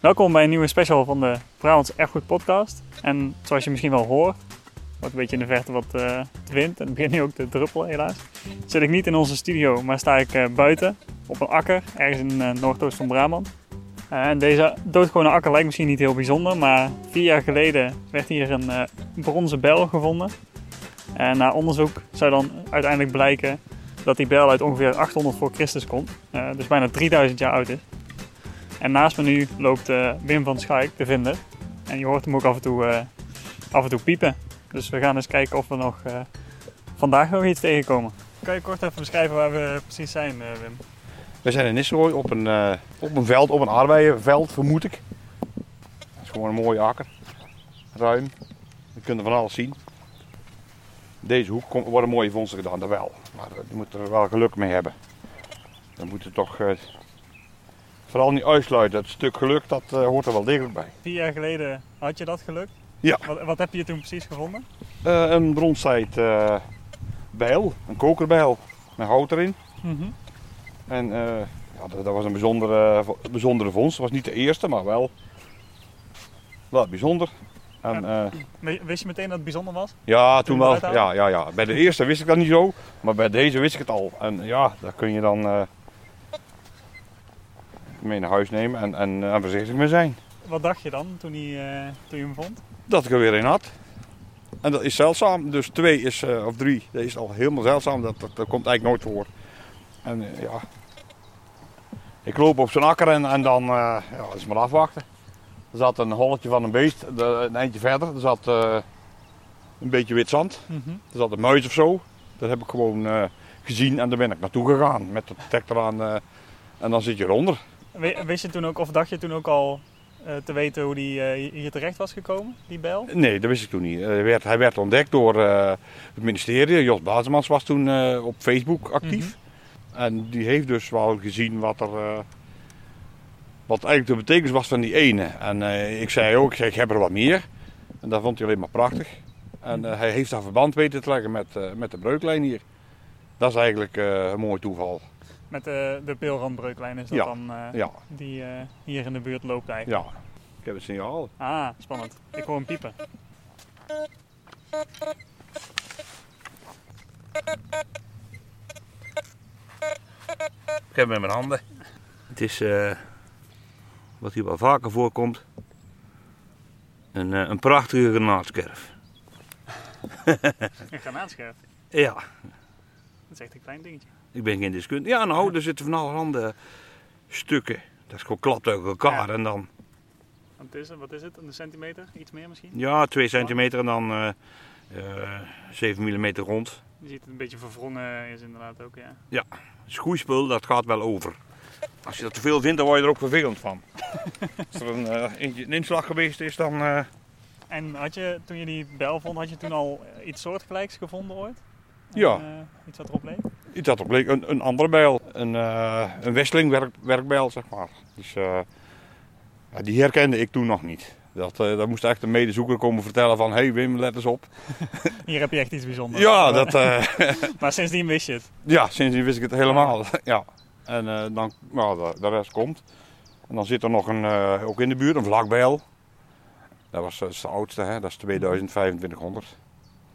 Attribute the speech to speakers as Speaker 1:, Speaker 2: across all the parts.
Speaker 1: Welkom bij een nieuwe special van de Brabants Erfgoed podcast. En zoals je misschien wel hoort, wordt een beetje in de verte wat uh, wind en het begint nu ook te druppelen helaas. Zit ik niet in onze studio, maar sta ik uh, buiten op een akker, ergens in uh, Noordoost van Brabant. en deze doodgewone akker lijkt misschien niet heel bijzonder, maar vier jaar geleden werd hier een bronzen bijl gevonden. En na onderzoek zou dan uiteindelijk blijken dat die bijl uit ongeveer 800 voor Christus komt, dus bijna 3000 jaar oud is. En naast me nu loopt uh, Wim van Schaik, de vinder. En je hoort hem ook af en toe, uh, af en toe piepen. Dus we gaan eens kijken of we nog uh, vandaag nog iets tegenkomen. Kan je kort even beschrijven waar we precies zijn, Wim?
Speaker 2: We zijn in Nistelrooy op een, op een veld, op een aardbeienveld vermoed ik. Het is gewoon een mooie akker. Ruim. Je kunt er van alles zien. Deze hoek komt, worden mooie vondsten gedaan, dat wel. Maar je moet er wel geluk mee hebben. Dan moet er toch Vooral niet uitsluiten. Het stuk geluk, dat uh, hoort er wel degelijk bij.
Speaker 1: Vier jaar geleden had je dat geluk?
Speaker 2: Ja.
Speaker 1: Wat, wat heb je toen precies gevonden?
Speaker 2: Uh, een bronstijd uh, bijl, een kokerbijl met hout erin. Mm -hmm. En ja, dat, dat, was een bijzondere, bijzondere vondst. Het was niet de eerste, maar wel, wel bijzonder.
Speaker 1: En, wist je meteen dat het bijzonder was?
Speaker 2: Ja, toen, toen wel. Ja, ja, ja. Bij de eerste wist ik dat niet zo, maar bij deze wist ik het al. En ja, daar kun je dan mee naar huis nemen en, en, en voorzichtig mee zijn.
Speaker 1: Wat dacht je dan toen, hij, uh, toen je hem vond?
Speaker 2: Dat ik er weer in had. En dat is zeldzaam. Dus twee is, uh, of drie, dat is al helemaal zeldzaam. Dat, dat, dat komt eigenlijk nooit voor. En uh, ja, ik loop op zo'n akker en, en dan ja, is maar afwachten. Er zat een holletje van een beest, de, een eindje verder. Er zat een beetje wit zand. Mm -hmm. Er zat een muis of zo. Dat heb ik gewoon gezien en daar ben ik naartoe gegaan met de detector aan. en dan zit je eronder.
Speaker 1: Wist je toen ook, of dacht je toen ook al uh, te weten hoe die uh, hier terecht was gekomen, die bel?
Speaker 2: Nee, dat wist ik toen niet. hij, werd, hij werd ontdekt door het ministerie. Jos Bazemans was toen op Facebook actief. Mm -hmm. En die heeft dus wel gezien wat er... wat eigenlijk de betekenis was van die ene. En ik zei ook, ik heb er wat meer. En dat vond hij alleen maar prachtig. En hij heeft daar verband weten te leggen met, met de breuklijn hier. Dat is eigenlijk een mooi toeval.
Speaker 1: Met de, de peelrandbreuklijn is dat
Speaker 2: ja.
Speaker 1: dan uh,
Speaker 2: ja.
Speaker 1: die uh, hier in de buurt loopt eigenlijk?
Speaker 2: Ja, ik heb het signaal.
Speaker 1: Ah, spannend. Ik hoor hem piepen.
Speaker 2: Ik heb hem in mijn handen. Het is uh, wat hier wel vaker voorkomt. Een, een prachtige granaatscherf.
Speaker 1: een granaatscherf?
Speaker 2: Ja.
Speaker 1: Dat is echt een klein dingetje.
Speaker 2: Ik ben geen deskundige. Ja, nou, er zitten van allerhande stukken. Dat is gewoon klapt uit elkaar ja. en dan...
Speaker 1: Wat is, het, wat is het? Een centimeter? Iets meer misschien?
Speaker 2: Ja, 2 centimeter en dan uh, uh, 7 mm rond.
Speaker 1: Je ziet het een beetje verwrongen is inderdaad ook, ja.
Speaker 2: Ja, schoeispul, dat gaat wel over. Als je dat te veel vindt, dan word je er ook vervelend van. Als er een, uh, een inslag geweest is, dan... Uh...
Speaker 1: En had je, toen je die bel vond, had je toen al iets soortgelijks gevonden ooit?
Speaker 2: Ja.
Speaker 1: En, uh, iets wat erop leek?
Speaker 2: Iets wat erop leek. Een, een andere bijl. Een, uh, een westeling werk, werkbijl, zeg maar. Dus uh, ja, die herkende ik toen nog niet. Dat, dat moest echt een medezoeker komen vertellen van... Hé hey Wim, let eens op.
Speaker 1: Hier heb je echt iets bijzonders.
Speaker 2: Ja, dat...
Speaker 1: maar sindsdien wist je het?
Speaker 2: Ja, sindsdien wist ik het helemaal. ja. En dan, nou, de, de, rest komt. En dan zit er nog een, ook in de buurt, een vlakbijl. Dat was dat is de oudste, hè? dat is 2500.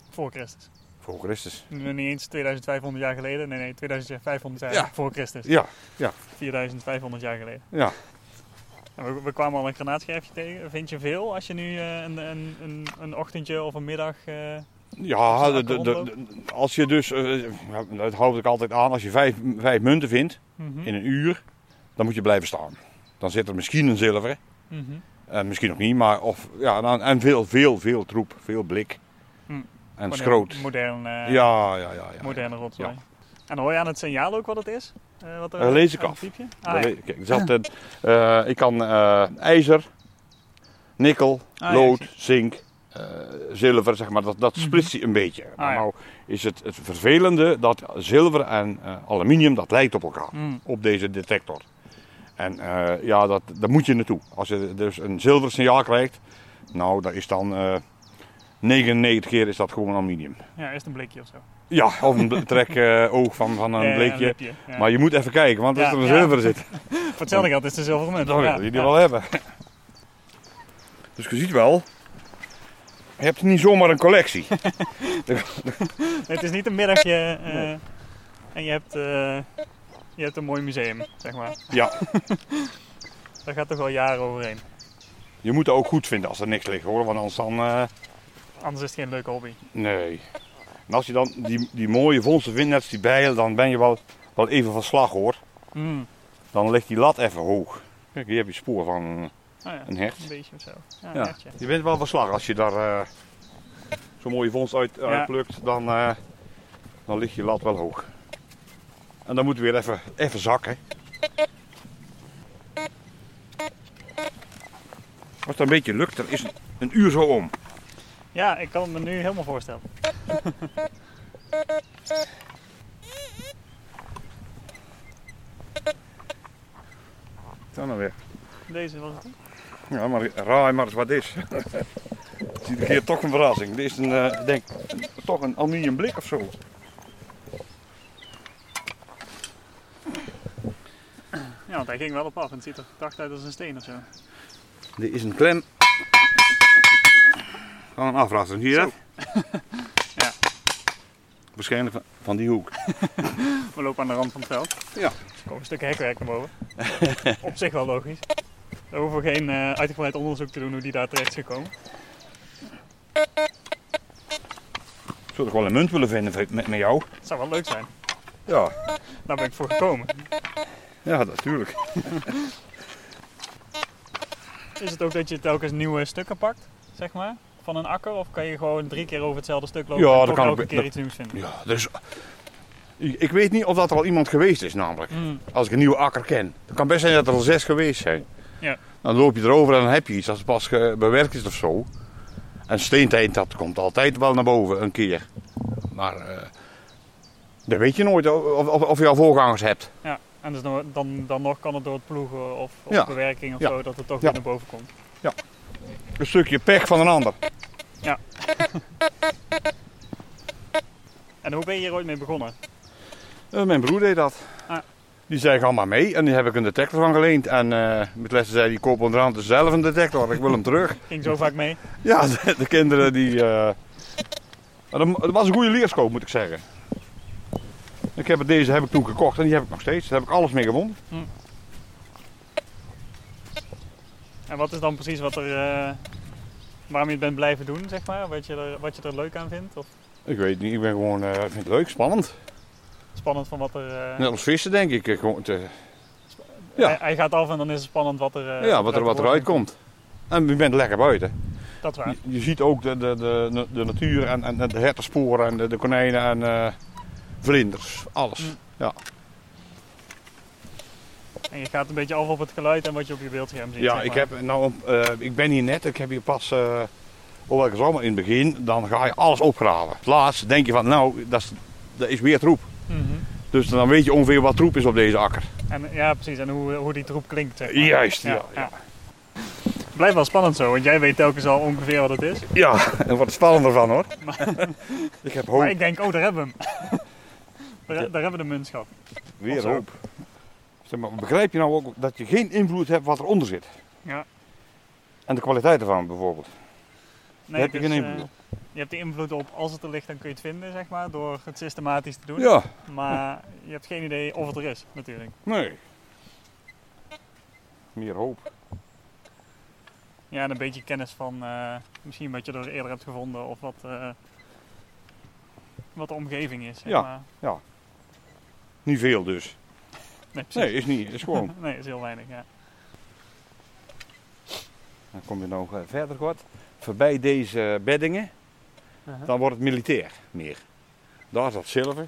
Speaker 1: Voor Christus?
Speaker 2: Voor Christus.
Speaker 1: Niet eens 2500 jaar geleden, nee, nee, 2500 jaar
Speaker 2: ja.
Speaker 1: voor Christus.
Speaker 2: Ja, ja.
Speaker 1: 4500 jaar geleden.
Speaker 2: Ja.
Speaker 1: We, we, kwamen al een granaatscherfje tegen. Vind je veel als je nu uh, een, een, een, een, ochtendje of een middag. Uh,
Speaker 2: ja, de, de, de, als je dus, uh, dat houd ik altijd aan, als je vijf, vijf munten vindt mm -hmm. in een uur, dan moet je blijven staan. Dan zit er misschien een zilveren, mm -hmm. misschien nog niet, maar of, ja, en veel, veel, veel troep, veel blik. En schroot.
Speaker 1: Modern, uh,
Speaker 2: ja, ja, ja, ja.
Speaker 1: Moderne rotzooi. En hoor je aan het signaal ook wat het is?
Speaker 2: Uh, wat er, uh, lees ik af. Ah, ja. Kijk, zat, ik kan ijzer, nikkel, ah, lood, ja, zink, zilver, zeg maar, dat, dat splitst mm -hmm. een beetje.
Speaker 1: Ah,
Speaker 2: maar nou is het, het vervelende dat zilver en aluminium, dat lijkt op elkaar,
Speaker 1: mm.
Speaker 2: op deze detector. En ja, dat, daar moet je naartoe. Als je dus een zilver signaal krijgt, nou, dat is dan 99 keer is dat gewoon aluminium.
Speaker 1: Ja, is het een blikje of zo?
Speaker 2: Ja, of een trek uh, oog van, van een
Speaker 1: ja,
Speaker 2: blikje.
Speaker 1: Een lipje, ja.
Speaker 2: Maar je moet even kijken, want als er een zilver zit.
Speaker 1: Voor hetzelfde geld is het een zilveren munt.
Speaker 2: Dan wil je die wel hebben. Dus je ziet wel, je hebt niet zomaar een collectie.
Speaker 1: Het is niet een middagje eh, en je hebt, eh, je hebt een mooi museum, zeg maar.
Speaker 2: ja,
Speaker 1: Daar gaat toch wel jaren overheen.
Speaker 2: je moet het ook goed vinden als er niks ligt hoor, want anders dan, eh,
Speaker 1: Anders is het geen leuke hobby.
Speaker 2: nee. En als je dan die, die mooie vondsten vindt, net als die bijen, dan ben je wel, wel even van slag hoor.
Speaker 1: Mm.
Speaker 2: Dan ligt die lat even hoog. Kijk, hier heb je spoor van
Speaker 1: Oh ja,
Speaker 2: een hert.
Speaker 1: een beetje of zo. Ja, een
Speaker 2: Ja.
Speaker 1: hertje.
Speaker 2: Je bent wel van slag als je daar eh, zo'n mooie vondst uit, uitplukt, dan, eh, dan ligt je lat wel hoog. En dan moet weer even, even zakken. Als het een beetje lukt, dan is het een uur zo om.
Speaker 1: Ja, ik kan het me nu helemaal voorstellen.
Speaker 2: Dan nou weer.
Speaker 1: Deze was het.
Speaker 2: Ja, maar raai maar eens wat dit is. Het is iedere keer toch een verrassing. Dit is een, eh, ik denk, een- toch een aluminium blik of zo.
Speaker 1: Ja, want hij ging wel op af en het ziet er dacht uit als een steen of zo.
Speaker 2: Dit is een klem. Van een afrassen. Hier
Speaker 1: Zo. Ja.
Speaker 2: Waarschijnlijk van, van die hoek.
Speaker 1: We lopen aan de rand van het veld.
Speaker 2: Ja.
Speaker 1: Er komen een stuk hekwerk naar boven. op zich wel logisch. We hoeven geen eh, uitgebreid onderzoek te doen hoe die daar terecht is gekomen.
Speaker 2: Ik zou toch wel een munt willen vinden met, met jou?
Speaker 1: Het zou wel leuk zijn.
Speaker 2: Ja.
Speaker 1: Daar ben ik voor gekomen.
Speaker 2: Ja, natuurlijk.
Speaker 1: Is het ook dat je telkens nieuwe stukken pakt, zeg maar, van een akker? Of kan je gewoon drie keer over hetzelfde stuk lopen
Speaker 2: Ja,
Speaker 1: en
Speaker 2: dat kan
Speaker 1: elke keer
Speaker 2: Dat-
Speaker 1: iets nieuws vinden?
Speaker 2: Ja, dus... Ik weet niet of dat er al iemand geweest is namelijk.
Speaker 1: Mm,
Speaker 2: Als ik een nieuwe akker ken. Het kan best zijn dat er al zes geweest zijn.
Speaker 1: Ja.
Speaker 2: Dan loop je erover en dan heb je iets als het pas bewerkt is of zo. En steentijd, dat komt altijd wel naar boven een keer. Maar eh dat weet je nooit of, of, of je al voorgangers hebt.
Speaker 1: ja, en dus dan, dan, dan nog kan het door het ploegen of, of
Speaker 2: Ja.
Speaker 1: bewerking of
Speaker 2: Ja.
Speaker 1: zo dat het toch
Speaker 2: Ja.
Speaker 1: weer naar boven komt.
Speaker 2: Een stukje pech van een ander.
Speaker 1: En hoe ben je hier ooit mee begonnen?
Speaker 2: Eh, mijn broer deed dat.
Speaker 1: Ah.
Speaker 2: Die zei, ga maar mee. En die heb ik een detector van geleend. En eh met lessen zei die koop onderhand zelf een detector. Ik wil hem terug.
Speaker 1: Ging zo vaak mee?
Speaker 2: Ja, de, de kinderen die... maar dat, was een goede leerskoop, moet ik zeggen. Ik heb deze heb ik toen gekocht en die heb ik nog steeds. Daar heb ik alles mee gewonnen.
Speaker 1: En wat is dan precies wat er, eh, waarom je het bent blijven doen, zeg maar? Wat je er, wat je er leuk aan vindt? Of
Speaker 2: Ik weet niet, ik ben gewoon, eh, vind het leuk, spannend.
Speaker 1: spannend van wat er... eh,
Speaker 2: Net als vissen denk ik. Gewoon te- ja.
Speaker 1: hij, hij gaat af en dan is het spannend wat er...
Speaker 2: ja, wat, er, wat eruit komt. En je bent lekker buiten.
Speaker 1: Dat waar.
Speaker 2: Je, je ziet ook de, de, de, de natuur en, en de hertensporen en de, de konijnen en vlinders. Alles.
Speaker 1: Mm.
Speaker 2: Ja,
Speaker 1: En je gaat een beetje af op het geluid en wat je op je beeldscherm ziet.
Speaker 2: ja
Speaker 1: zeg
Speaker 2: ik,
Speaker 1: maar.
Speaker 2: heb, nou, eh, ik ben hier net. Ik heb hier pas... eh hoewel ik het allemaal in het begin, dan ga je alles opgraven. Laatst denk je van, nou, dat is, dat is weer troep.
Speaker 1: Mhm.
Speaker 2: Dus dan weet je ongeveer wat troep is op deze akker.
Speaker 1: En, ja, precies. En hoe, hoe die troep klinkt, zeg maar.
Speaker 2: Juist, ja. ja.
Speaker 1: Blijft wel spannend zo, want jij weet telkens al ongeveer wat het is.
Speaker 2: Ja, en wat spannender van hoor. ik heb hoop.
Speaker 1: Maar ik denk, oh, daar hebben we hem. daar, daar hebben we de muntschap.
Speaker 2: Weer hoop. Zeg maar, begrijp je nou ook dat je geen invloed hebt wat eronder zit?
Speaker 1: Ja.
Speaker 2: En de kwaliteit ervan bijvoorbeeld.
Speaker 1: Nee,
Speaker 2: heb je
Speaker 1: dus,
Speaker 2: geen
Speaker 1: eh,
Speaker 2: invloed op.
Speaker 1: je hebt de invloed op, als het er ligt, dan kun je het vinden, zeg maar, door het systematisch te doen.
Speaker 2: Ja,
Speaker 1: Maar je hebt geen idee of het er is, natuurlijk.
Speaker 2: nee. Meer hoop.
Speaker 1: Ja, en een beetje kennis van eh, misschien wat je er eerder hebt gevonden of wat, eh, wat de omgeving is. Zeg
Speaker 2: Ja.
Speaker 1: Maar.
Speaker 2: Niet veel dus.
Speaker 1: Nee, precies.
Speaker 2: Nee, is niet. Is gewoon.
Speaker 1: nee, is heel weinig, ja.
Speaker 2: Dan kom je nog eh, verder wat. Voorbij deze beddingen,
Speaker 1: Uh-huh.
Speaker 2: dan wordt het militair meer. Daar is dat zilver.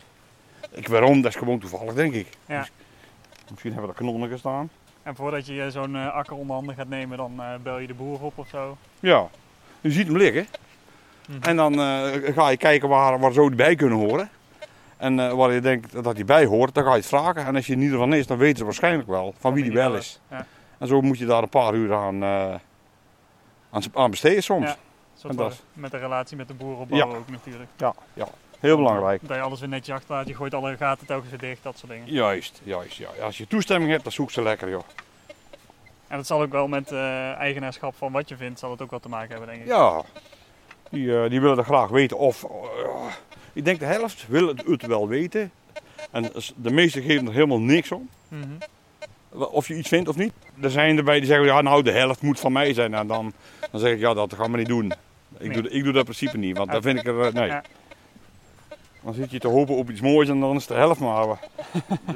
Speaker 2: Ik waarom? Dat is gewoon toevallig denk ik.
Speaker 1: Ja.
Speaker 2: Miss- Misschien hebben we er kanonnen gestaan.
Speaker 1: En voordat je zo'n eh, akker onder handen gaat nemen, dan eh, bel je de boer op of zo.
Speaker 2: Ja. Je ziet hem liggen.
Speaker 1: Mhm.
Speaker 2: En dan eh, ga je kijken waar, waar zo die bij kunnen horen. En eh, waar je denkt dat die bij hoort, dan ga je het vragen. En als je in ieder geval is, dan weten ze waarschijnlijk wel van wie die wel is.
Speaker 1: Ja.
Speaker 2: En zo moet je daar een paar uur aan, eh, aan, aan besteden soms.
Speaker 1: Ja.
Speaker 2: En dat-
Speaker 1: met de relatie met de boer opbouwen
Speaker 2: Ja.
Speaker 1: ook natuurlijk.
Speaker 2: Ja, ja. Heel belangrijk.
Speaker 1: Dat je alles weer netjes achterlaat, je gooit alle gaten telkens weer dicht, dat soort dingen.
Speaker 2: Juist, juist. Ja. Als je toestemming hebt, dan zoek ze lekker, joh.
Speaker 1: En dat zal ook wel met eh, eigenaarschap van wat je vindt, zal het ook wel te maken hebben, denk ik.
Speaker 2: Ja, die, eh, die willen er graag weten of... ik denk de helft wil het, het wel weten. En de meesten geven er helemaal niks om.
Speaker 1: Mhm.
Speaker 2: Of je iets vindt of niet. Er zijn erbij die zeggen, ja nou de helft moet van mij zijn. En dan, dan zeg ik, ja dat gaan we niet doen. Ik,
Speaker 1: Nee.
Speaker 2: doe, ik doe dat in principe niet, want dan vind ik er, eh, nee.
Speaker 1: Ja.
Speaker 2: Dan zit je te hopen op iets moois en dan is het de helft maar.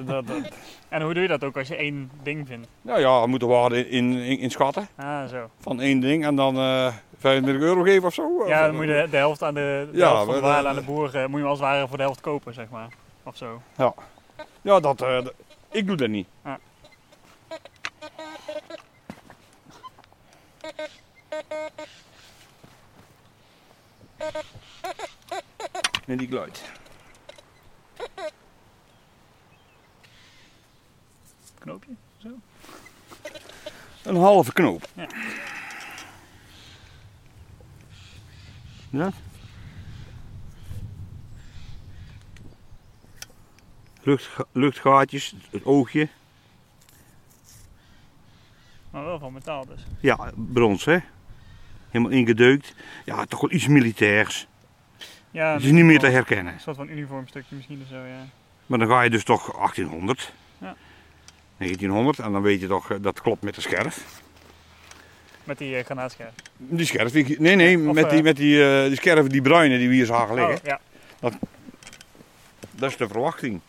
Speaker 2: dat, dat,
Speaker 1: En hoe doe je dat ook als je één ding vindt?
Speaker 2: nou ja, we moeten waarde in, in, in schatten
Speaker 1: Ah, zo.
Speaker 2: van één ding en dan eh 25 euro geven of zo.
Speaker 1: Ja, dan moet je de, de helft aan de, de
Speaker 2: Ja,
Speaker 1: helft van de
Speaker 2: maar,
Speaker 1: waarde aan de boer, eh, moet je als het ware voor de helft kopen, zeg maar. Of zo.
Speaker 2: Ja, dat, eh, dat- ik doe dat niet.
Speaker 1: Ja.
Speaker 2: Nee, die geluid.
Speaker 1: Knoopje? Zo.
Speaker 2: Een halve knoop.
Speaker 1: Ja.
Speaker 2: Ja. Lucht, luchtgaatjes, het oogje.
Speaker 1: Maar wel van metaal dus.
Speaker 2: Ja, brons hè. Helemaal ingedeukt. Ja, toch wel iets militairs.
Speaker 1: Ja,
Speaker 2: Het is niet meer te herkennen.
Speaker 1: Een soort van uniformstukje misschien of zo, ja.
Speaker 2: Maar dan ga je dus toch 1800.
Speaker 1: Ja.
Speaker 2: 1900 en dan weet je toch, eh, dat klopt met de scherf.
Speaker 1: Met die uh, granaatscherf.
Speaker 2: Die scherf, die- nee nee,
Speaker 1: Of,
Speaker 2: met, die,
Speaker 1: eh,
Speaker 2: met die, eh, die scherf, die bruine die we hier zagen liggen.
Speaker 1: Oh, ja.
Speaker 2: Dat is de verwachting.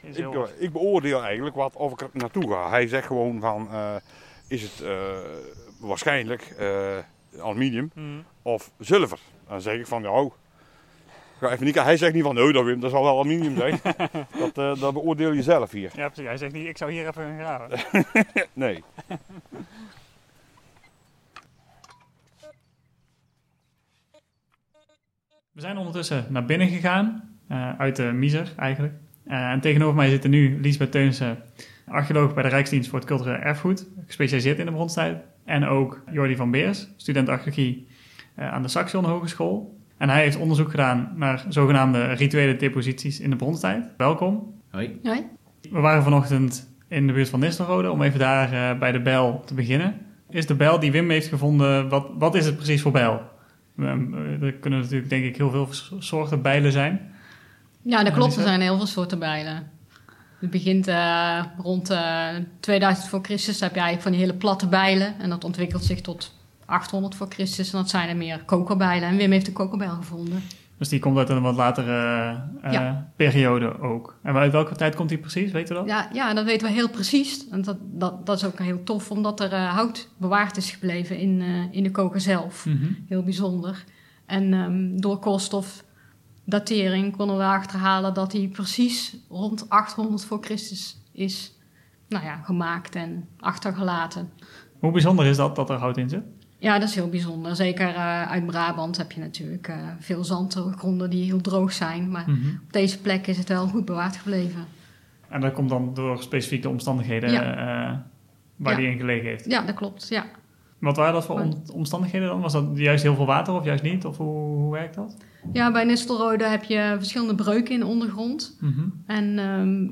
Speaker 1: Is
Speaker 2: Ik, eh, ik beoordeel eigenlijk wat of ik er naartoe ga. Hij zegt gewoon van, eh, is het eh, waarschijnlijk eh, aluminium
Speaker 1: Mhm.
Speaker 2: of zilver? Dan zeg ik van, nou, ga even niet. Hij zegt niet van, nee, dat, Wim, dat zal wel aluminium zijn. dat, eh, dat beoordeel je zelf hier.
Speaker 1: Ja, precies. Hij zegt niet, ik zou hier even gaan graven.
Speaker 2: Nee.
Speaker 1: We zijn ondertussen naar binnen gegaan, eh, uit de Miser eigenlijk. Eh, en tegenover mij zitten nu Liesbeth Teunissen, archeoloog bij de Rijksdienst voor het Cultureel Erfgoed, gespecialiseerd in de bronstijd. En ook Jordi van Beers, student archeologie aan de Saxion Hogeschool. En hij heeft onderzoek gedaan naar zogenaamde rituele deposities in de bronstijd. Welkom.
Speaker 3: Hoi.
Speaker 4: Hoi.
Speaker 1: We waren vanochtend in de buurt van Nistelrode om even daar eh, bij de bijl te beginnen. Is de bijl die Wim heeft gevonden, wat, wat is het precies voor bijl? Eh, Er kunnen natuurlijk denk ik heel veel soorten bijlen zijn.
Speaker 4: Ja, dat klopt. Er zijn heel veel soorten bijlen. Het begint eh, rond eh, 2000 voor Christus. Heb je eigenlijk van die hele platte bijlen. En dat ontwikkelt zich tot 800 voor Christus. En dat zijn er meer kokerbijlen. En Wim heeft de kokerbijl gevonden.
Speaker 1: Dus die komt uit een wat latere eh,
Speaker 4: Ja.
Speaker 1: periode ook. En uit welke tijd komt die precies, weet je dat?
Speaker 4: Ja, ja, dat weten we heel precies. En dat, dat, dat is ook heel tof, omdat er eh, hout bewaard is gebleven in, eh, in de koker zelf.
Speaker 1: Mhm.
Speaker 4: Heel bijzonder. En ehm, door koolstofdatering konden we achterhalen dat hij precies rond 800 voor Christus is nou ja, gemaakt en achtergelaten.
Speaker 1: Hoe bijzonder is dat dat er hout in zit?
Speaker 4: Ja, dat is heel bijzonder. Zeker eh, uit Brabant heb je natuurlijk eh, veel zandgronden die heel droog zijn. Maar
Speaker 1: Mhm.
Speaker 4: op deze plek is het wel goed bewaard gebleven.
Speaker 1: En dat komt dan door specifieke omstandigheden
Speaker 4: Ja.
Speaker 1: eh, waar
Speaker 4: Ja.
Speaker 1: die in gelegen heeft.
Speaker 4: Ja, dat klopt. Ja.
Speaker 1: Wat waren dat voor om- omstandigheden dan? Was dat juist heel veel water of juist niet? Of hoe, hoe werkt dat?
Speaker 4: ja, bij Nistelrode heb je verschillende breuken in de ondergrond.
Speaker 1: Mhm.
Speaker 4: En ehm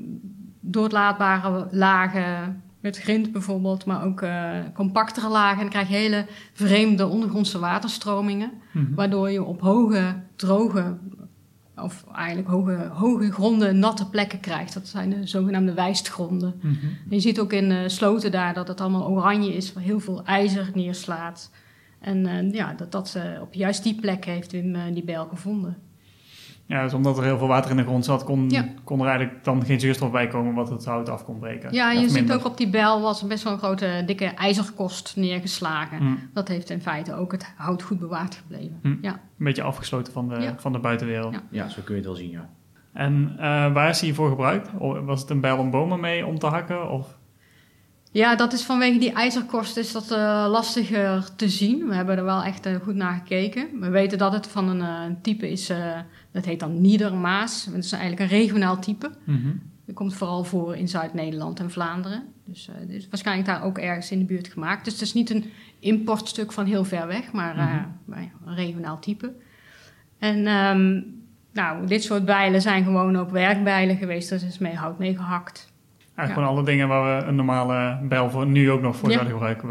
Speaker 4: doorlaatbare lagen met grind bijvoorbeeld, maar ook eh, compactere lagen. En dan krijg je hele vreemde ondergrondse waterstromingen,
Speaker 1: Mhm.
Speaker 4: waardoor je op hoge, droge, of eigenlijk hoge, hoge gronden natte plekken krijgt. Dat zijn de zogenaamde wijstgronden.
Speaker 1: Mhm.
Speaker 4: En je ziet ook in de sloten daar dat het allemaal oranje is, waar heel veel ijzer neerslaat. En eh, ja, dat, dat ze op juist die plek heeft Wim eh, die bijl gevonden.
Speaker 1: Ja, dus omdat er heel veel water in de grond zat, kon,
Speaker 4: Ja.
Speaker 1: kon er eigenlijk dan geen zuurstof bij komen wat het hout af kon breken.
Speaker 4: Ja, je ziet ook op die bijl was er best wel een grote, dikke ijzerkost neergeslagen.
Speaker 1: Hm.
Speaker 4: Dat heeft in feite ook het hout goed bewaard gebleven.
Speaker 1: Hm.
Speaker 4: Ja.
Speaker 1: Een beetje afgesloten van de,
Speaker 4: Ja.
Speaker 1: van de buitenwereld.
Speaker 4: Ja.
Speaker 3: Ja, zo kun je het wel zien, ja.
Speaker 1: En eh, waar is hij voor gebruikt? Was het een bijl om bomen mee om te hakken? Of?
Speaker 4: ja, dat is vanwege die ijzerkost is dat eh, lastiger te zien. We hebben er wel echt eh, goed naar gekeken. We weten dat het van een eh, type is, eh, dat heet dan Niedermaas. Dat is eigenlijk een regionaal type.
Speaker 1: Mhm.
Speaker 4: Dat komt vooral voor in Zuid-Nederland en Vlaanderen. Dus eh, is waarschijnlijk daar ook ergens in de buurt gemaakt. Dus het is niet een importstuk van heel ver weg, maar eh,
Speaker 1: Mhm.
Speaker 4: een regionaal type. En ehm, nou, dit soort bijlen zijn gewoon ook werkbijlen geweest. Er is mee hout mee gehakt.
Speaker 1: Eigenlijk
Speaker 4: Ja.
Speaker 1: gewoon alle dingen waar we een normale bijl voor nu ook nog voor
Speaker 4: Ja.
Speaker 1: zouden gebruiken.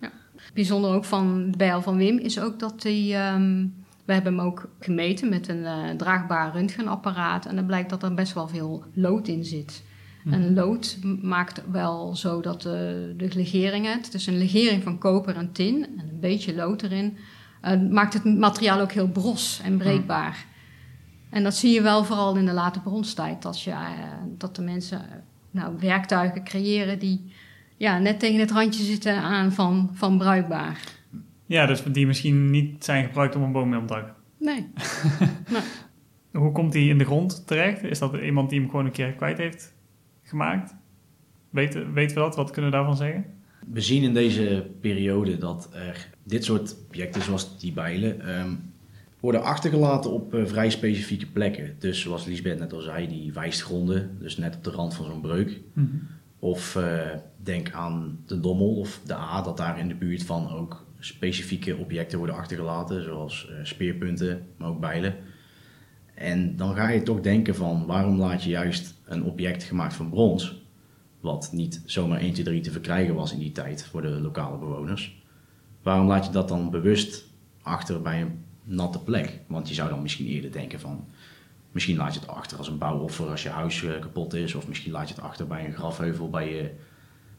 Speaker 4: Ja. Bijzonder ook van de bijl van Wim is ook dat hij... ehm, we hebben hem ook gemeten met een eh, draagbaar röntgenapparaat. En dan blijkt dat er best wel veel lood in zit.
Speaker 1: Hm.
Speaker 4: En lood maakt wel zo dat de, de legeringen... Het is een legering van koper en tin en een beetje lood erin... eh, maakt het materiaal ook heel bros en breekbaar. En dat zie je wel vooral in de late bronstijd. Dat, je, eh, dat de mensen eh, nou, werktuigen creëren die ja, net tegen het randje zitten aan van, van bruikbaar.
Speaker 1: Ja, dus die misschien niet zijn gebruikt om een boom mee op te hakken.
Speaker 4: Nee.
Speaker 1: Hoe komt die in de grond terecht? Is dat iemand die hem gewoon een keer kwijt heeft gemaakt? Weten, weten we dat? Wat kunnen we daarvan zeggen?
Speaker 3: We zien in deze periode dat er dit soort objecten, zoals die bijlen, ehm, worden achtergelaten op eh, vrij specifieke plekken. Dus zoals Lisbeth net al zei, die wijstgronden, dus net op de rand van zo'n breuk. Of eh, denk aan de Dommel of de A, dat daar in de buurt van ook specifieke objecten worden achtergelaten, zoals eh, speerpunten, maar ook bijlen. En dan ga je toch denken van, waarom laat je juist een object gemaakt van brons, wat niet zomaar 1, 2, 3 te verkrijgen was in die tijd voor de lokale bewoners, waarom laat je dat dan bewust achter bij een natte plek? Want je zou dan misschien eerder denken van, Misschien laat je het achter als een bouwoffer als je huis eh, kapot is. Of misschien laat je het achter bij een grafheuvel bij je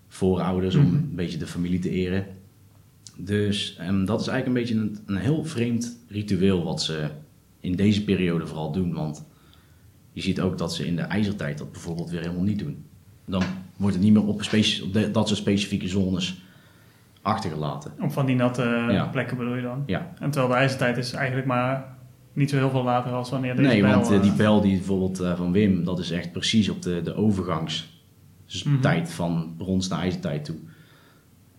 Speaker 3: voorouders om
Speaker 1: Mhm.
Speaker 3: een beetje de familie te eren. Dus ehm, dat is eigenlijk een beetje een, een heel vreemd ritueel wat ze in deze periode vooral doen. Want je ziet ook dat ze in de ijzertijd dat bijvoorbeeld weer helemaal niet doen. Dan wordt het niet meer op, op de- dat soort specifieke zones achtergelaten.
Speaker 1: Op van die natte
Speaker 3: Ja.
Speaker 1: plekken bedoel je dan?
Speaker 3: Ja,
Speaker 1: En terwijl de ijzertijd is eigenlijk maar niet zo heel veel later als wanneer deze
Speaker 3: nee,
Speaker 1: bijl,
Speaker 3: want eh,
Speaker 1: eh,
Speaker 3: die pijl die bijvoorbeeld eh, van Wim, dat is echt precies op de, de overgangstijd
Speaker 1: Mhm.
Speaker 3: van brons naar ijzertijd toe.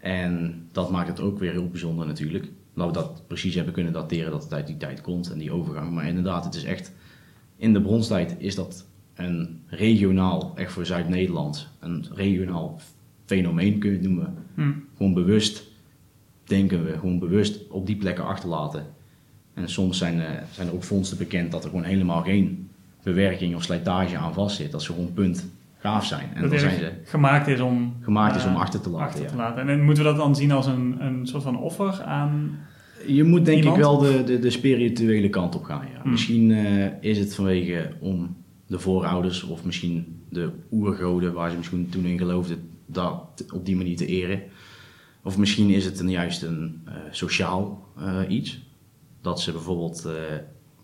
Speaker 3: En dat maakt het ook weer heel bijzonder natuurlijk. Dat we dat precies hebben kunnen dateren dat het uit die tijd komt en die overgang. Maar inderdaad, het is echt, in de bronstijd is dat een regionaal, echt voor Zuid-Nederland, een regionaal fenomeen kun je het noemen.
Speaker 1: hm.
Speaker 3: Gewoon bewust denken we, gewoon bewust op die plekken achterlaten. En soms zijn, eh, zijn er ook vondsten bekend dat er gewoon helemaal geen bewerking of slijtage aan vast zit. Dat ze gewoon punt gaaf zijn. En
Speaker 1: dat
Speaker 3: dan zijn ze
Speaker 1: gemaakt is om,
Speaker 3: gemaakt is
Speaker 1: eh,
Speaker 3: om achter te laten.
Speaker 1: achter
Speaker 3: ja.
Speaker 1: te laten. En moeten we dat dan zien als een, een soort van offer aan...
Speaker 3: Je moet denk
Speaker 1: Iemand?
Speaker 3: ik wel de, de, de spirituele kant op gaan. Ja.
Speaker 1: Hmm.
Speaker 3: Misschien eh, is het vanwege om de voorouders of misschien de oergoden waar ze misschien toen in geloofden, dat op die manier te eren. Of misschien is het een, juist een eh, sociaal eh, iets. Dat ze bijvoorbeeld eh,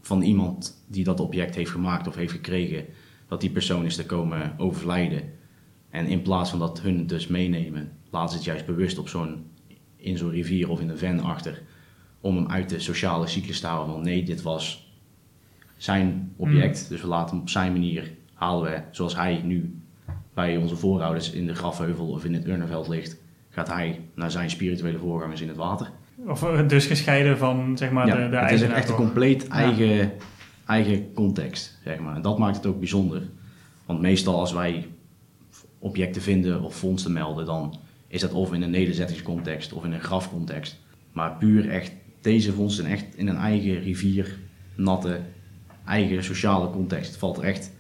Speaker 3: van iemand die dat object heeft gemaakt of heeft gekregen, dat die persoon is te komen overlijden. En in plaats van dat hun dus meenemen, laten ze het juist bewust op zo'n, in zo'n rivier of in een ven achter om hem uit de sociale cyclus te houden. Want nee, dit was zijn object, dus we laten hem op zijn manier halen we, zoals hij nu bij onze voorouders in de grafheuvel of in het urnenveld ligt, gaat hij naar zijn spirituele voorgangers in het water.
Speaker 1: Of eh, dus gescheiden van, zeg maar,
Speaker 3: ja,
Speaker 1: de, de
Speaker 3: het is echt een compleet eigen, eigen context, zeg maar. En dat maakt het ook bijzonder. Want meestal als wij objecten vinden of vondsten melden, dan is dat of in een nederzettingscontext of in een grafcontext. Maar puur echt, deze vondsten echt in een eigen rivier, natte, eigen sociale context. Het valt er echt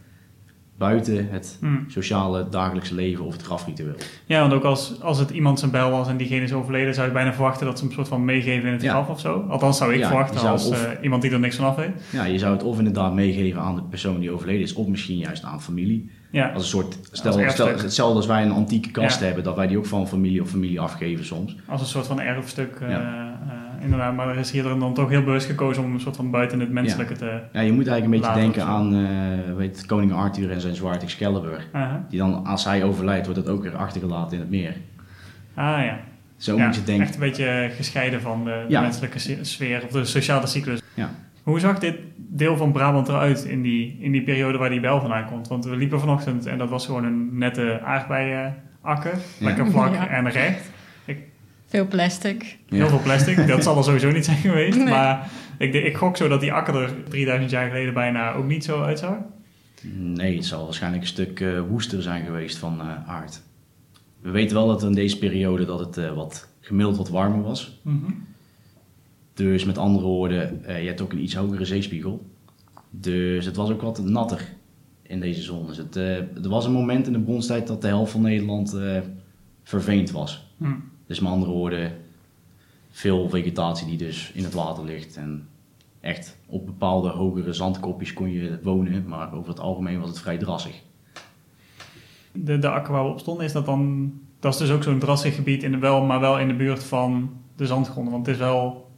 Speaker 3: buiten het
Speaker 1: Hm.
Speaker 3: sociale dagelijkse leven of het grafritueel.
Speaker 1: Ja, want ook als, als het iemand zijn bijl was en diegene is overleden, zou je bijna verwachten dat ze hem soort van meegeven in het
Speaker 3: Ja.
Speaker 1: graf of zo. Althans zou ik
Speaker 3: Ja,
Speaker 1: verwachten
Speaker 3: zou
Speaker 1: als
Speaker 3: of-
Speaker 1: eh, iemand die er niks van af weet.
Speaker 3: Ja, je zou het of inderdaad meegeven aan de persoon die overleden is, of misschien juist aan familie.
Speaker 1: Ja,
Speaker 3: Als een soort, stel, stel hetzelfde als wij een antieke kast hebben, dat wij die ook van familie of familie afgeven soms.
Speaker 1: als een soort van erfstuk.
Speaker 3: Ja.
Speaker 1: eh, inderdaad, maar er is hier dan toch heel bewust gekozen om een soort van buiten het menselijke te...
Speaker 3: Ja, je moet eigenlijk een beetje denken aan eh, weet, koning Arthur en zijn zwaard Excalibur. Die dan, als hij overlijdt, wordt het ook weer achtergelaten in het meer.
Speaker 1: Ah ja.
Speaker 3: Zo
Speaker 1: ja,
Speaker 3: moet je denken.
Speaker 1: Echt een beetje gescheiden van de, de menselijke se- sfeer of de sociale cyclus.
Speaker 3: Ja.
Speaker 1: Hoe zag dit deel van Brabant eruit in die, in die periode waar die bel vandaan komt? Want we liepen vanochtend en dat was gewoon een nette aardbeienakker. Lekker vlak
Speaker 4: Ja.
Speaker 1: en recht.
Speaker 4: Veel plastic.
Speaker 3: Ja.
Speaker 1: Heel veel plastic. dat zal er sowieso niet zijn geweest.
Speaker 4: Nee.
Speaker 1: Maar ik, ik gok zo dat die akker er 3000 jaar geleden bijna ook niet zo uitzag.
Speaker 3: Nee, het zal waarschijnlijk een stuk eh, woester zijn geweest van eh, aard. We weten wel dat in deze periode dat het eh, wat gemiddeld wat warmer was.
Speaker 1: Mhm.
Speaker 3: Dus met andere woorden, eh, je hebt ook een iets hogere zeespiegel. Dus het was ook wat natter in deze zones. Het, eh, er was een moment in de bronstijd dat de helft van Nederland eh, verveend was.
Speaker 1: Hm.
Speaker 3: Dus met andere woorden, veel vegetatie die dus in het water ligt. En echt op bepaalde hogere zandkopjes kon je wonen, maar over het algemeen was het vrij drassig.
Speaker 1: De, de akker waar we op stonden, is dat dan... Dat is dus ook zo'n drassig gebied, in de wel, maar wel in de buurt van de zandgronden. Want het is wel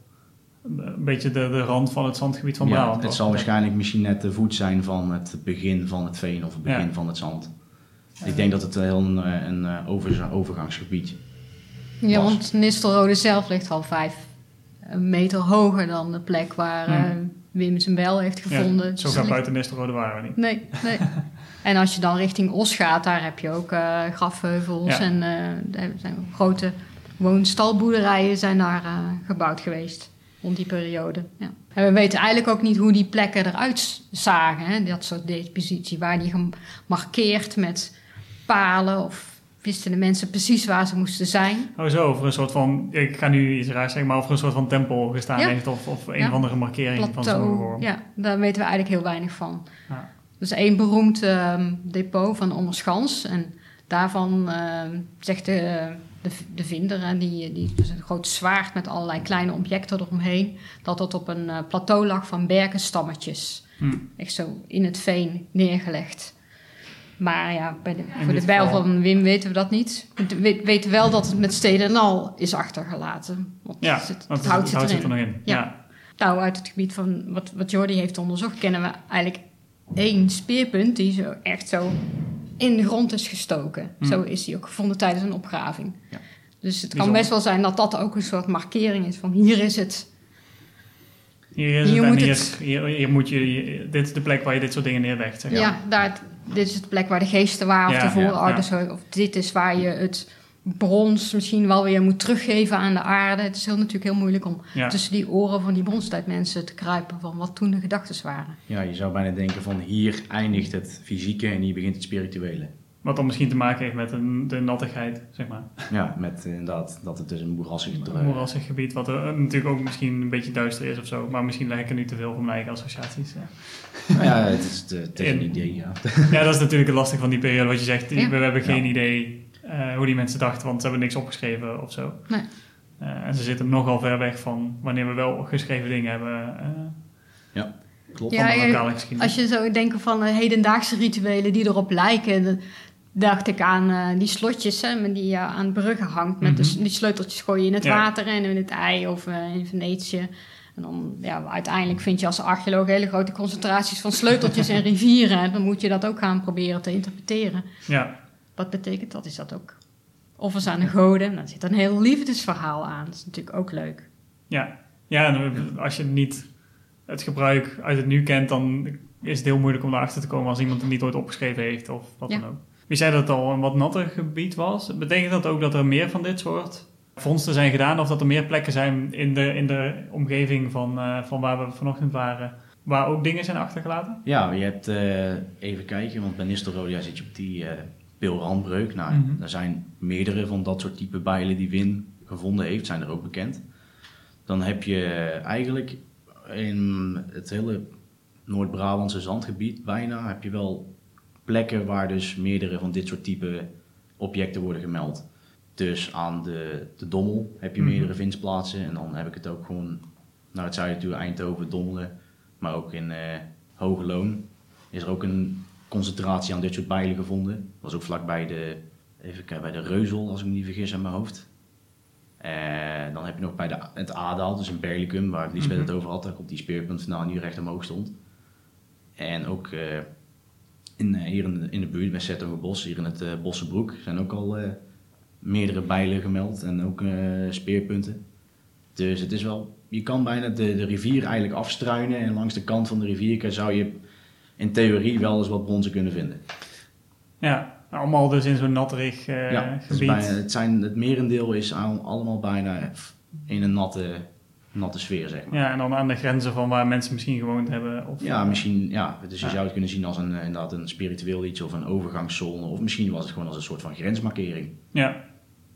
Speaker 1: een beetje de, de rand van het zandgebied van
Speaker 3: ja,
Speaker 1: Brabant.
Speaker 3: het
Speaker 1: toch?
Speaker 3: zal waarschijnlijk misschien net de voet zijn van het begin van het veen of het begin
Speaker 1: Ja.
Speaker 3: van het zand. Ik denk dat het heel een, eh, een eh, over, overgangsgebied
Speaker 4: Ja, want Nistelrode zelf ligt al vijf meter hoger dan de plek waar
Speaker 1: Hmm.
Speaker 4: eh, Wim zijn bijl heeft gevonden.
Speaker 1: Ja,
Speaker 4: Dus
Speaker 1: zo
Speaker 4: er
Speaker 1: gaat buiten Nistelrode waren we niet.
Speaker 4: Nee, nee. en als je dan richting Os gaat, daar heb je ook eh, grafheuvels
Speaker 1: Ja.
Speaker 4: en eh, er zijn grote woonstalboerderijen zijn daar gebouwd geweest rond die periode. Ja. En we weten eigenlijk ook niet hoe die plekken eruit zagen, hè? dat soort depositie, waar die gemarkeerd met palen of wisten de mensen precies waar ze moesten zijn.
Speaker 1: Oh zo, over een soort van... Ik ga nu iets raars zeggen, maar over een soort van tempel gestaan
Speaker 4: Ja.
Speaker 1: heeft. Of, of een
Speaker 4: Ja.
Speaker 1: of andere markering van zo'n vorm.
Speaker 4: Ja, daar weten we eigenlijk heel weinig van.
Speaker 1: Ja.
Speaker 4: Is één beroemd ehm, depot van Ommerschans. En daarvan ehm, zegt de, de, de vinder, en die, die dus een groot zwaard met allerlei kleine objecten eromheen, dat dat op een eh, plateau lag van berkenstammetjes.
Speaker 1: Hm.
Speaker 4: Echt zo in het veen neergelegd. Maar ja, bij de, voor de bijl van Wim weten we dat niet. We we weten wel dat het met steden en al is achtergelaten. Want
Speaker 1: Ja,
Speaker 4: het, het, hout zit
Speaker 1: er nog in.
Speaker 4: Ja.
Speaker 1: Ja.
Speaker 4: Nou, uit het gebied van wat, wat Jordi heeft onderzocht, kennen we eigenlijk één speerpunt die zo echt zo in de grond is gestoken.
Speaker 1: Hmm.
Speaker 4: Zo is die ook gevonden tijdens een opgraving.
Speaker 3: Ja.
Speaker 4: Dus het kan
Speaker 1: Bijzonder.
Speaker 4: best wel zijn dat dat ook een soort markering is van hier is het.
Speaker 1: Hier is
Speaker 4: Hier
Speaker 1: het en
Speaker 4: moet
Speaker 1: hier,
Speaker 4: het-
Speaker 1: hier, hier moet je... dit is de plek waar je dit soort dingen neerlegt. Zeg.
Speaker 4: Ja, daar, dit is de plek waar de geesten waren of
Speaker 1: Ja,
Speaker 4: de voorouders.
Speaker 1: ja,
Speaker 4: Of dit is waar je het brons misschien wel weer moet teruggeven aan de aarde. Het is heel, natuurlijk heel moeilijk om
Speaker 1: Ja.
Speaker 4: tussen die oren van die bronstijdmensen te kruipen van wat toen de gedachten waren.
Speaker 3: Ja, je zou bijna denken van hier eindigt het fysieke en hier begint het spirituele.
Speaker 1: Wat dan misschien te maken heeft met een, de nattigheid, zeg maar.
Speaker 3: Ja, met inderdaad dat het dus een moerassig...
Speaker 1: Een moerassig gebied, wat er, eh, natuurlijk ook misschien een beetje duister is of zo. Maar misschien leg ik er nu te veel van mijn eigen associaties. Ja.
Speaker 3: Nou ja, het is, het is een
Speaker 1: In-
Speaker 3: idee, ja.
Speaker 1: ja, dat is natuurlijk het lastig van die periode. Wat je zegt,
Speaker 4: Ja.
Speaker 1: we, we hebben geen
Speaker 3: Ja.
Speaker 1: idee eh, hoe die mensen dachten, want ze hebben niks opgeschreven of zo.
Speaker 4: Nee.
Speaker 1: Eh, en ze zitten nogal ver weg van wanneer we wel geschreven dingen hebben eh,
Speaker 3: Klopt.
Speaker 4: Ja,
Speaker 1: de.
Speaker 4: Als je zo denkt van eh, hedendaagse rituelen die erop lijken, dan dacht ik aan eh, die slotjes hè, die je aan bruggen hangt. Met de
Speaker 1: Mhm.
Speaker 4: die sleuteltjes gooi je in het
Speaker 1: Ja.
Speaker 4: water en in het ei of eh, in Venetië. En dan, ja, uiteindelijk vind je als archeoloog hele grote concentraties van sleuteltjes en rivieren. En dan moet je dat ook gaan proberen te interpreteren.
Speaker 1: Ja,
Speaker 4: Wat betekent dat? Is dat ook offers aan de goden? Dan zit er een heel liefdesverhaal aan. Dat is natuurlijk ook leuk.
Speaker 1: ja. ja en als je niet het gebruik uit het nu kent, dan is het heel moeilijk om erachter te komen als iemand het niet ooit opgeschreven heeft of wat
Speaker 4: Ja.
Speaker 1: dan ook. Wie zei dat het al een wat natter gebied was? Betekent dat ook dat er meer van dit soort vondsten zijn gedaan of dat er meer plekken zijn in de, in de omgeving van, eh, van waar we vanochtend waren, waar ook dingen zijn achtergelaten?
Speaker 3: Ja, je hebt eh, even kijken, want bij Nistelrode ja, zit je op die eh pilrandbreuk. Nou,
Speaker 1: Mhm.
Speaker 3: er zijn meerdere van dat soort type bijlen die Win gevonden heeft, zijn er ook bekend. Dan heb je eigenlijk in het hele Noord-Brabantse zandgebied bijna heb je wel plekken waar dus meerdere van dit soort type objecten worden gemeld. Dus aan de, de Dommel heb je
Speaker 1: Mhm.
Speaker 3: meerdere vindplaatsen en dan heb ik het ook gewoon naar het zuiden toe, Eindhoven, Dommelen, maar ook in eh Hoge Loon is er ook een concentratie aan dit soort bijlen gevonden. Dat was ook vlakbij de, even kijken, bij de Reuzel, als ik me niet vergis aan mijn hoofd. En dan heb je nog bij de, het Adaal, dus in Berlicum, waar Lisbeth
Speaker 1: Mhm.
Speaker 3: het over had, komt die speerpunt vandaan die recht omhoog stond. En ook eh, in, eh, hier in de, in de buurt bij Zettogenbos, hier in het eh Bossenbroek, zijn ook al eh, meerdere bijlen gemeld en ook speerpunten. Dus het is wel, je kan bijna de, de rivier eigenlijk afstruinen en langs de kant van de rivier zou je in theorie wel eens wat bronzen kunnen vinden.
Speaker 1: Ja, allemaal dus in zo'n natterig eh,
Speaker 3: ja, het,
Speaker 1: gebied.
Speaker 3: bijna, het, zijn, het merendeel is al- allemaal bijna in een natte, natte sfeer, zeg maar.
Speaker 1: Ja, en dan aan de grenzen van waar mensen misschien gewoond hebben. Of,
Speaker 3: Ja, misschien, ja, dus je
Speaker 1: Ja.
Speaker 3: zou het kunnen zien als een, eh, inderdaad een spiritueel iets of een overgangszone. Of misschien was het gewoon als een soort van grensmarkering.
Speaker 1: Ja,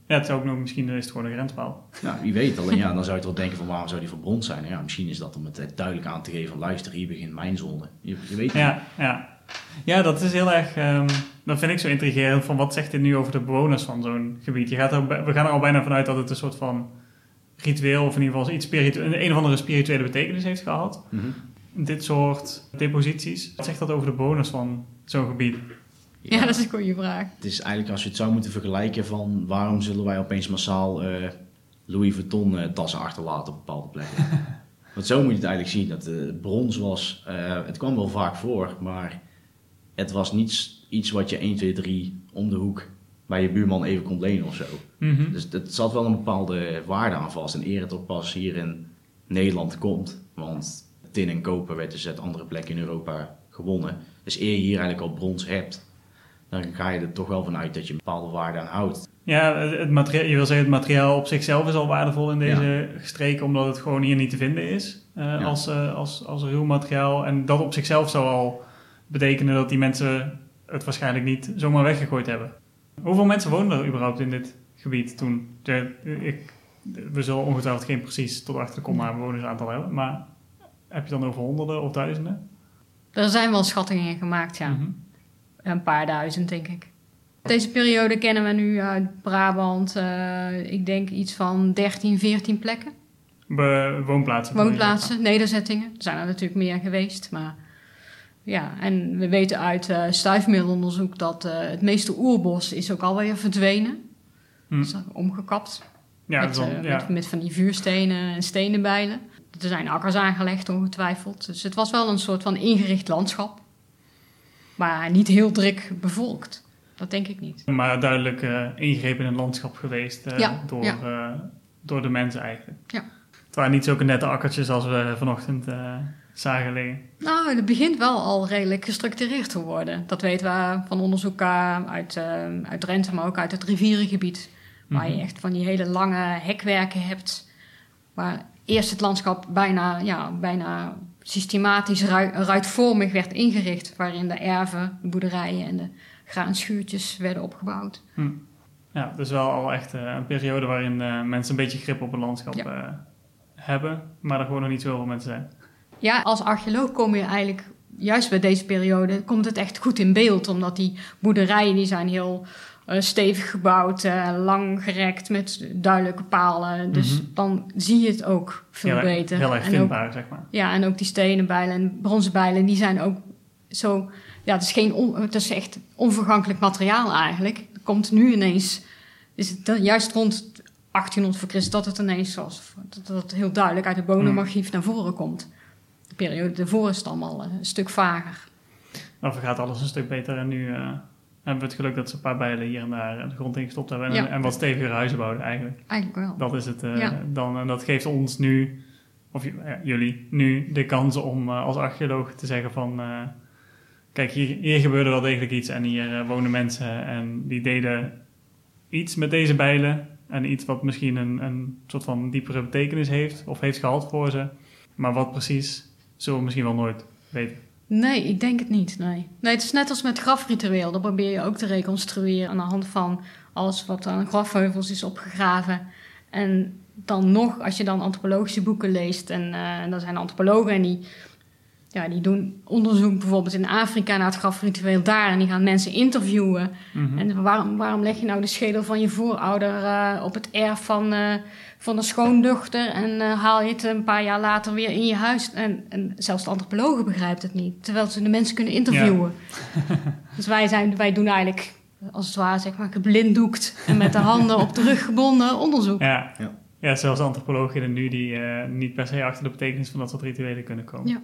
Speaker 1: Ja, het zou ook nog misschien is het gewoon een grenspaal.
Speaker 3: Nou, wie weet. Alleen ja, dan zou je toch denken van waarom zou die verbrand zijn? Nou Ja, misschien is dat om het duidelijk aan te geven van luister, hier begint mijn zone. Je, je weet het
Speaker 1: Ja, ja. ja, dat is heel erg. ehm, dat vind ik zo intrigerend. Van wat zegt dit nu over de bewoners van zo'n gebied? Je gaat er, we gaan er al bijna vanuit dat het een soort van ritueel, of in ieder geval iets spiritueel, een, een of andere spirituele betekenis heeft gehad.
Speaker 3: Mhm.
Speaker 1: Dit soort deposities. Wat zegt dat over de bewoners van zo'n gebied?
Speaker 4: Ja, dat is een goede vraag.
Speaker 3: Het is eigenlijk als je het zou moeten vergelijken van waarom zullen wij opeens massaal eh, Louis Vuitton eh, tassen achterlaten op bepaalde plekken. Want zo moet je het eigenlijk zien. Dat eh, brons was, eh, het kwam wel vaak voor, maar het was niet iets wat je 1, 2, 3 om de hoek bij je buurman even kon lenen of zo.
Speaker 1: Mhm.
Speaker 3: Dus het zat wel een bepaalde waarde aan vast. En eer het ook pas hier in Nederland komt. Want tin en koper werd dus uit andere plekken in Europa gewonnen. Dus eer je hier eigenlijk al brons hebt, dan ga je er toch wel vanuit dat je een bepaalde waarde aan houdt.
Speaker 1: Ja, het materiaal, je wil zeggen, het materiaal op zichzelf is al waardevol in deze streken, omdat het gewoon hier niet te vinden is eh, als, eh, als, als ruw materiaal. En dat op zichzelf zou al betekenen dat die mensen het waarschijnlijk niet zomaar weggegooid hebben. Hoeveel mensen woonden er überhaupt in dit gebied toen? Ik, we zullen ongetwijfeld geen precies tot achter de komma bewonersaantal hebben, maar heb je dan over honderden of duizenden?
Speaker 4: Er zijn wel schattingen in gemaakt, ja.
Speaker 1: Mhm.
Speaker 4: Een paar duizend, denk ik. Deze periode kennen we nu uit Brabant, eh, ik denk iets van 13, 14 plekken.
Speaker 1: Be- woonplaatsen.
Speaker 4: Woonplaatsen, nederzettingen. Er zijn er natuurlijk meer geweest, maar ja. En we weten uit eh stuifmiddelonderzoek dat eh, het meeste oerbos is ook alweer verdwenen.
Speaker 1: Hm.
Speaker 4: Is omgekapt
Speaker 1: Ja,
Speaker 4: met, eh,
Speaker 1: ja.
Speaker 4: met, met van die vuurstenen en stenenbijlen. Er zijn akkers aangelegd, ongetwijfeld. Dus het was wel een soort van ingericht landschap. Maar niet heel druk bevolkt. Dat denk ik niet.
Speaker 1: Maar duidelijk ingrepen in het landschap geweest
Speaker 4: Ja,
Speaker 1: door,
Speaker 4: ja.
Speaker 1: door de mensen eigenlijk.
Speaker 4: Ja.
Speaker 1: Het waren niet zulke nette akkertjes als we vanochtend zagen liggen.
Speaker 4: Nou, het begint wel al redelijk gestructureerd te worden. Dat weten we van onderzoek eh, uit, eh, uit Drenthe, maar ook uit het rivierengebied. Waar je
Speaker 1: Mhm.
Speaker 4: echt van die hele lange hekwerken hebt. Waar eerst het landschap bijna, ja, bijna systematisch ru- ruitvormig werd ingericht. Waarin de erven, de boerderijen en de graanschuurtjes werden opgebouwd.
Speaker 1: Hm. Ja, dus wel al echt eh, een periode waarin mensen een beetje grip op het landschap
Speaker 4: Ja.
Speaker 1: hebben. Maar er gewoon nog niet zoveel mensen zijn.
Speaker 4: Ja, als archeoloog kom je eigenlijk, juist bij deze periode, komt het echt goed in beeld. Omdat die boerderijen, die zijn heel eh, stevig gebouwd, eh, lang gerekt met duidelijke palen. Dus
Speaker 1: Mhm.
Speaker 4: dan zie je het ook veel
Speaker 1: heel,
Speaker 4: beter.
Speaker 1: Heel erg
Speaker 4: ook-
Speaker 1: vindbaar, zeg maar.
Speaker 4: ja, en ook die stenen bijlen en bronzen bijlen, die zijn ook zo... Ja, het is, geen on- het is echt onvergankelijk materiaal eigenlijk. Er komt nu ineens... Is het dan juist rond 1800 voor Christus dat het ineens was... Dat, het heel duidelijk uit het bodemachief naar voren komt. De periode ervoor is het allemaal eh, een stuk vager.
Speaker 1: Dan vergaat alles een stuk beter. En nu eh, hebben we het geluk dat ze een paar bijlen hier en daar de grond in gestopt hebben. En,
Speaker 4: Ja.
Speaker 1: en wat stevigere huizen bouwen eigenlijk.
Speaker 4: Eigenlijk wel.
Speaker 1: Dat is het. eh,
Speaker 4: Ja.
Speaker 1: dan, en dat geeft ons nu, of ja, jullie, nu de kans om als archeoloog te zeggen van... kijk, hier, hier gebeurde wel degelijk iets en hier wonen mensen en die deden iets met deze bijlen. En iets wat misschien een, een soort van diepere betekenis heeft of heeft gehad voor ze. Maar wat precies, zullen we misschien wel nooit weten.
Speaker 4: Nee, ik denk het niet. Nee. nee, het is net als met grafritueel. Dat probeer je ook te reconstrueren aan de hand van alles wat aan grafheuvels is opgegraven. En dan nog, als je dan antropologische boeken leest, en eh dan zijn antropologen en die, ja, die doen onderzoek bijvoorbeeld in Afrika naar het grafritueel daar. En die gaan mensen interviewen.
Speaker 1: Mhm.
Speaker 4: En waarom, waarom leg je nou de schedel van je voorouder eh, op het erf van, eh, van een schoondochter en eh, haal je het een paar jaar later weer in je huis? En, en zelfs de antropologen begrijpt het niet, terwijl ze de mensen kunnen interviewen. dus wij, zijn, wij doen eigenlijk, als het ware, zeg maar, geblinddoekt en met de handen op de rug gebonden onderzoek.
Speaker 1: Ja.
Speaker 3: Ja.
Speaker 1: Ja. zelfs antropologen nu die eh, niet per se achter de betekenis van dat soort rituelen kunnen komen.
Speaker 4: Ja.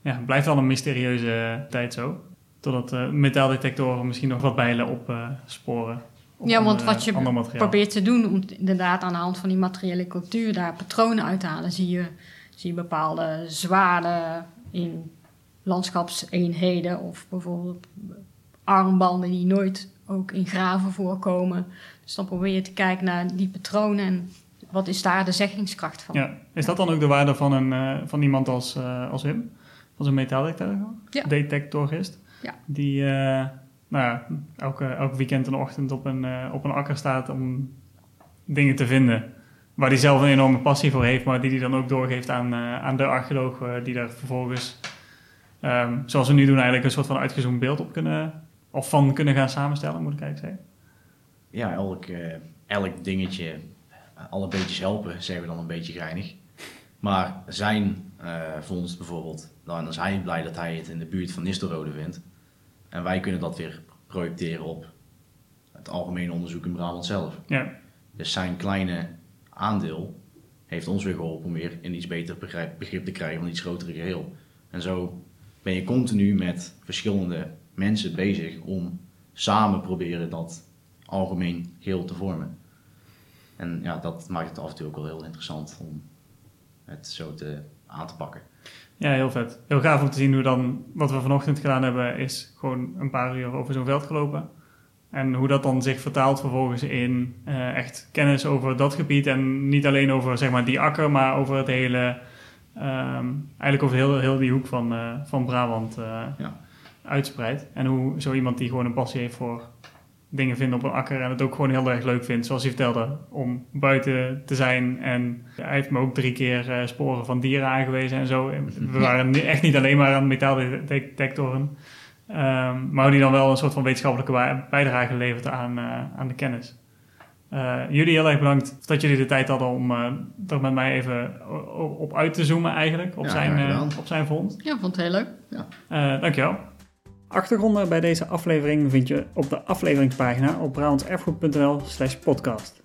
Speaker 1: Ja, het blijft wel een mysterieuze tijd zo. Totdat eh, metaaldetectoren misschien nog wat bijlen opsporen. Op
Speaker 4: Ja, want wat je probeert te doen om inderdaad aan de hand van die materiële cultuur daar patronen uit te halen, zie je, zie je bepaalde zwaarden in landschapseenheden of bijvoorbeeld armbanden die nooit ook in graven voorkomen. Dus dan probeer je te kijken naar die patronen en wat is daar de zeggingskracht van.
Speaker 1: Ja. Is dat dan ook de waarde van, een, eh, van iemand als, eh, als Wim? Van zo'n metaaldetector?
Speaker 4: Ja.
Speaker 1: Detectorist?
Speaker 4: Ja.
Speaker 1: Die, eh, nou ja, elke, elke weekend en ochtend op een, eh, op een akker staat om dingen te vinden. Waar hij zelf een enorme passie voor heeft, maar die hij dan ook doorgeeft aan, eh, aan de archeoloog, die daar vervolgens, ehm, zoals we nu doen, eigenlijk een soort van uitgezoomd beeld op kunnen, of van kunnen gaan samenstellen, moet ik eigenlijk zeggen.
Speaker 3: Ja, elk, elk dingetje, alle beetjes helpen, zeggen we dan een beetje geinig. Maar zijn eh vondst bijvoorbeeld, dan is hij blij dat hij het in de buurt van Nistelrode vindt. En wij kunnen dat weer projecteren op het algemene onderzoek in Brabant zelf.
Speaker 1: Ja,
Speaker 3: Dus zijn kleine aandeel heeft ons weer geholpen om weer een iets beter begrijp- begrip te krijgen van iets grotere geheel. En zo ben je continu met verschillende mensen bezig om samen proberen dat algemeen geheel te vormen. En ja, dat maakt het af en toe ook wel heel interessant om het zo te, aan te pakken.
Speaker 1: Ja, heel vet. Heel gaaf om te zien hoe dan, wat we vanochtend gedaan hebben, is gewoon een paar uur over zo'n veld gelopen. En hoe dat dan zich vertaalt vervolgens in eh, echt kennis over dat gebied. En niet alleen over zeg maar, die akker, maar over het hele, ehm, eigenlijk over heel, heel die hoek van, eh, van Brabant eh
Speaker 3: Ja.
Speaker 1: uitspreidt. En hoe zo iemand die gewoon een passie heeft voor dingen vinden op een akker en het ook gewoon heel erg leuk vindt, zoals hij vertelde, om buiten te zijn. En hij heeft me ook drie keer eh, sporen van dieren aangewezen en zo. We waren echt niet alleen maar aan metaaldetectoren. Ehm, maar die dan wel een soort van wetenschappelijke bij- bijdrage levert aan, eh, aan de kennis. Eh, jullie heel erg bedankt dat jullie de tijd hadden om eh, er met mij even op uit te zoomen eigenlijk, op,
Speaker 3: Ja,
Speaker 1: zijn,
Speaker 3: gedaan.
Speaker 1: op zijn vondst.
Speaker 4: Ja, vond het heel leuk.
Speaker 1: Eh, dankjewel. Achtergronden bij deze aflevering vind je op de afleveringspagina op brabantserfgoed.nl slash podcast.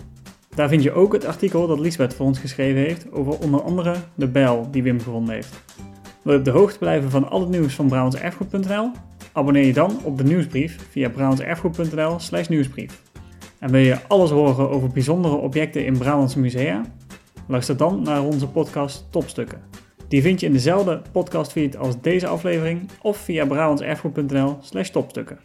Speaker 1: Daar vind je ook het artikel dat Liesbeth voor ons geschreven heeft over onder andere de bijl die Wim gevonden heeft. Wil je op de hoogte blijven van al het nieuws van brabantserfgoed.nl? Abonneer je dan op de nieuwsbrief via brabantserfgoed.nl slash nieuwsbrief. En wil je alles horen over bijzondere objecten in Brabantse musea? Luister dan naar onze podcast Topstukken. Die vind je in dezelfde podcastfeed als deze aflevering of via brabantserfgoed.nl slash topstukken.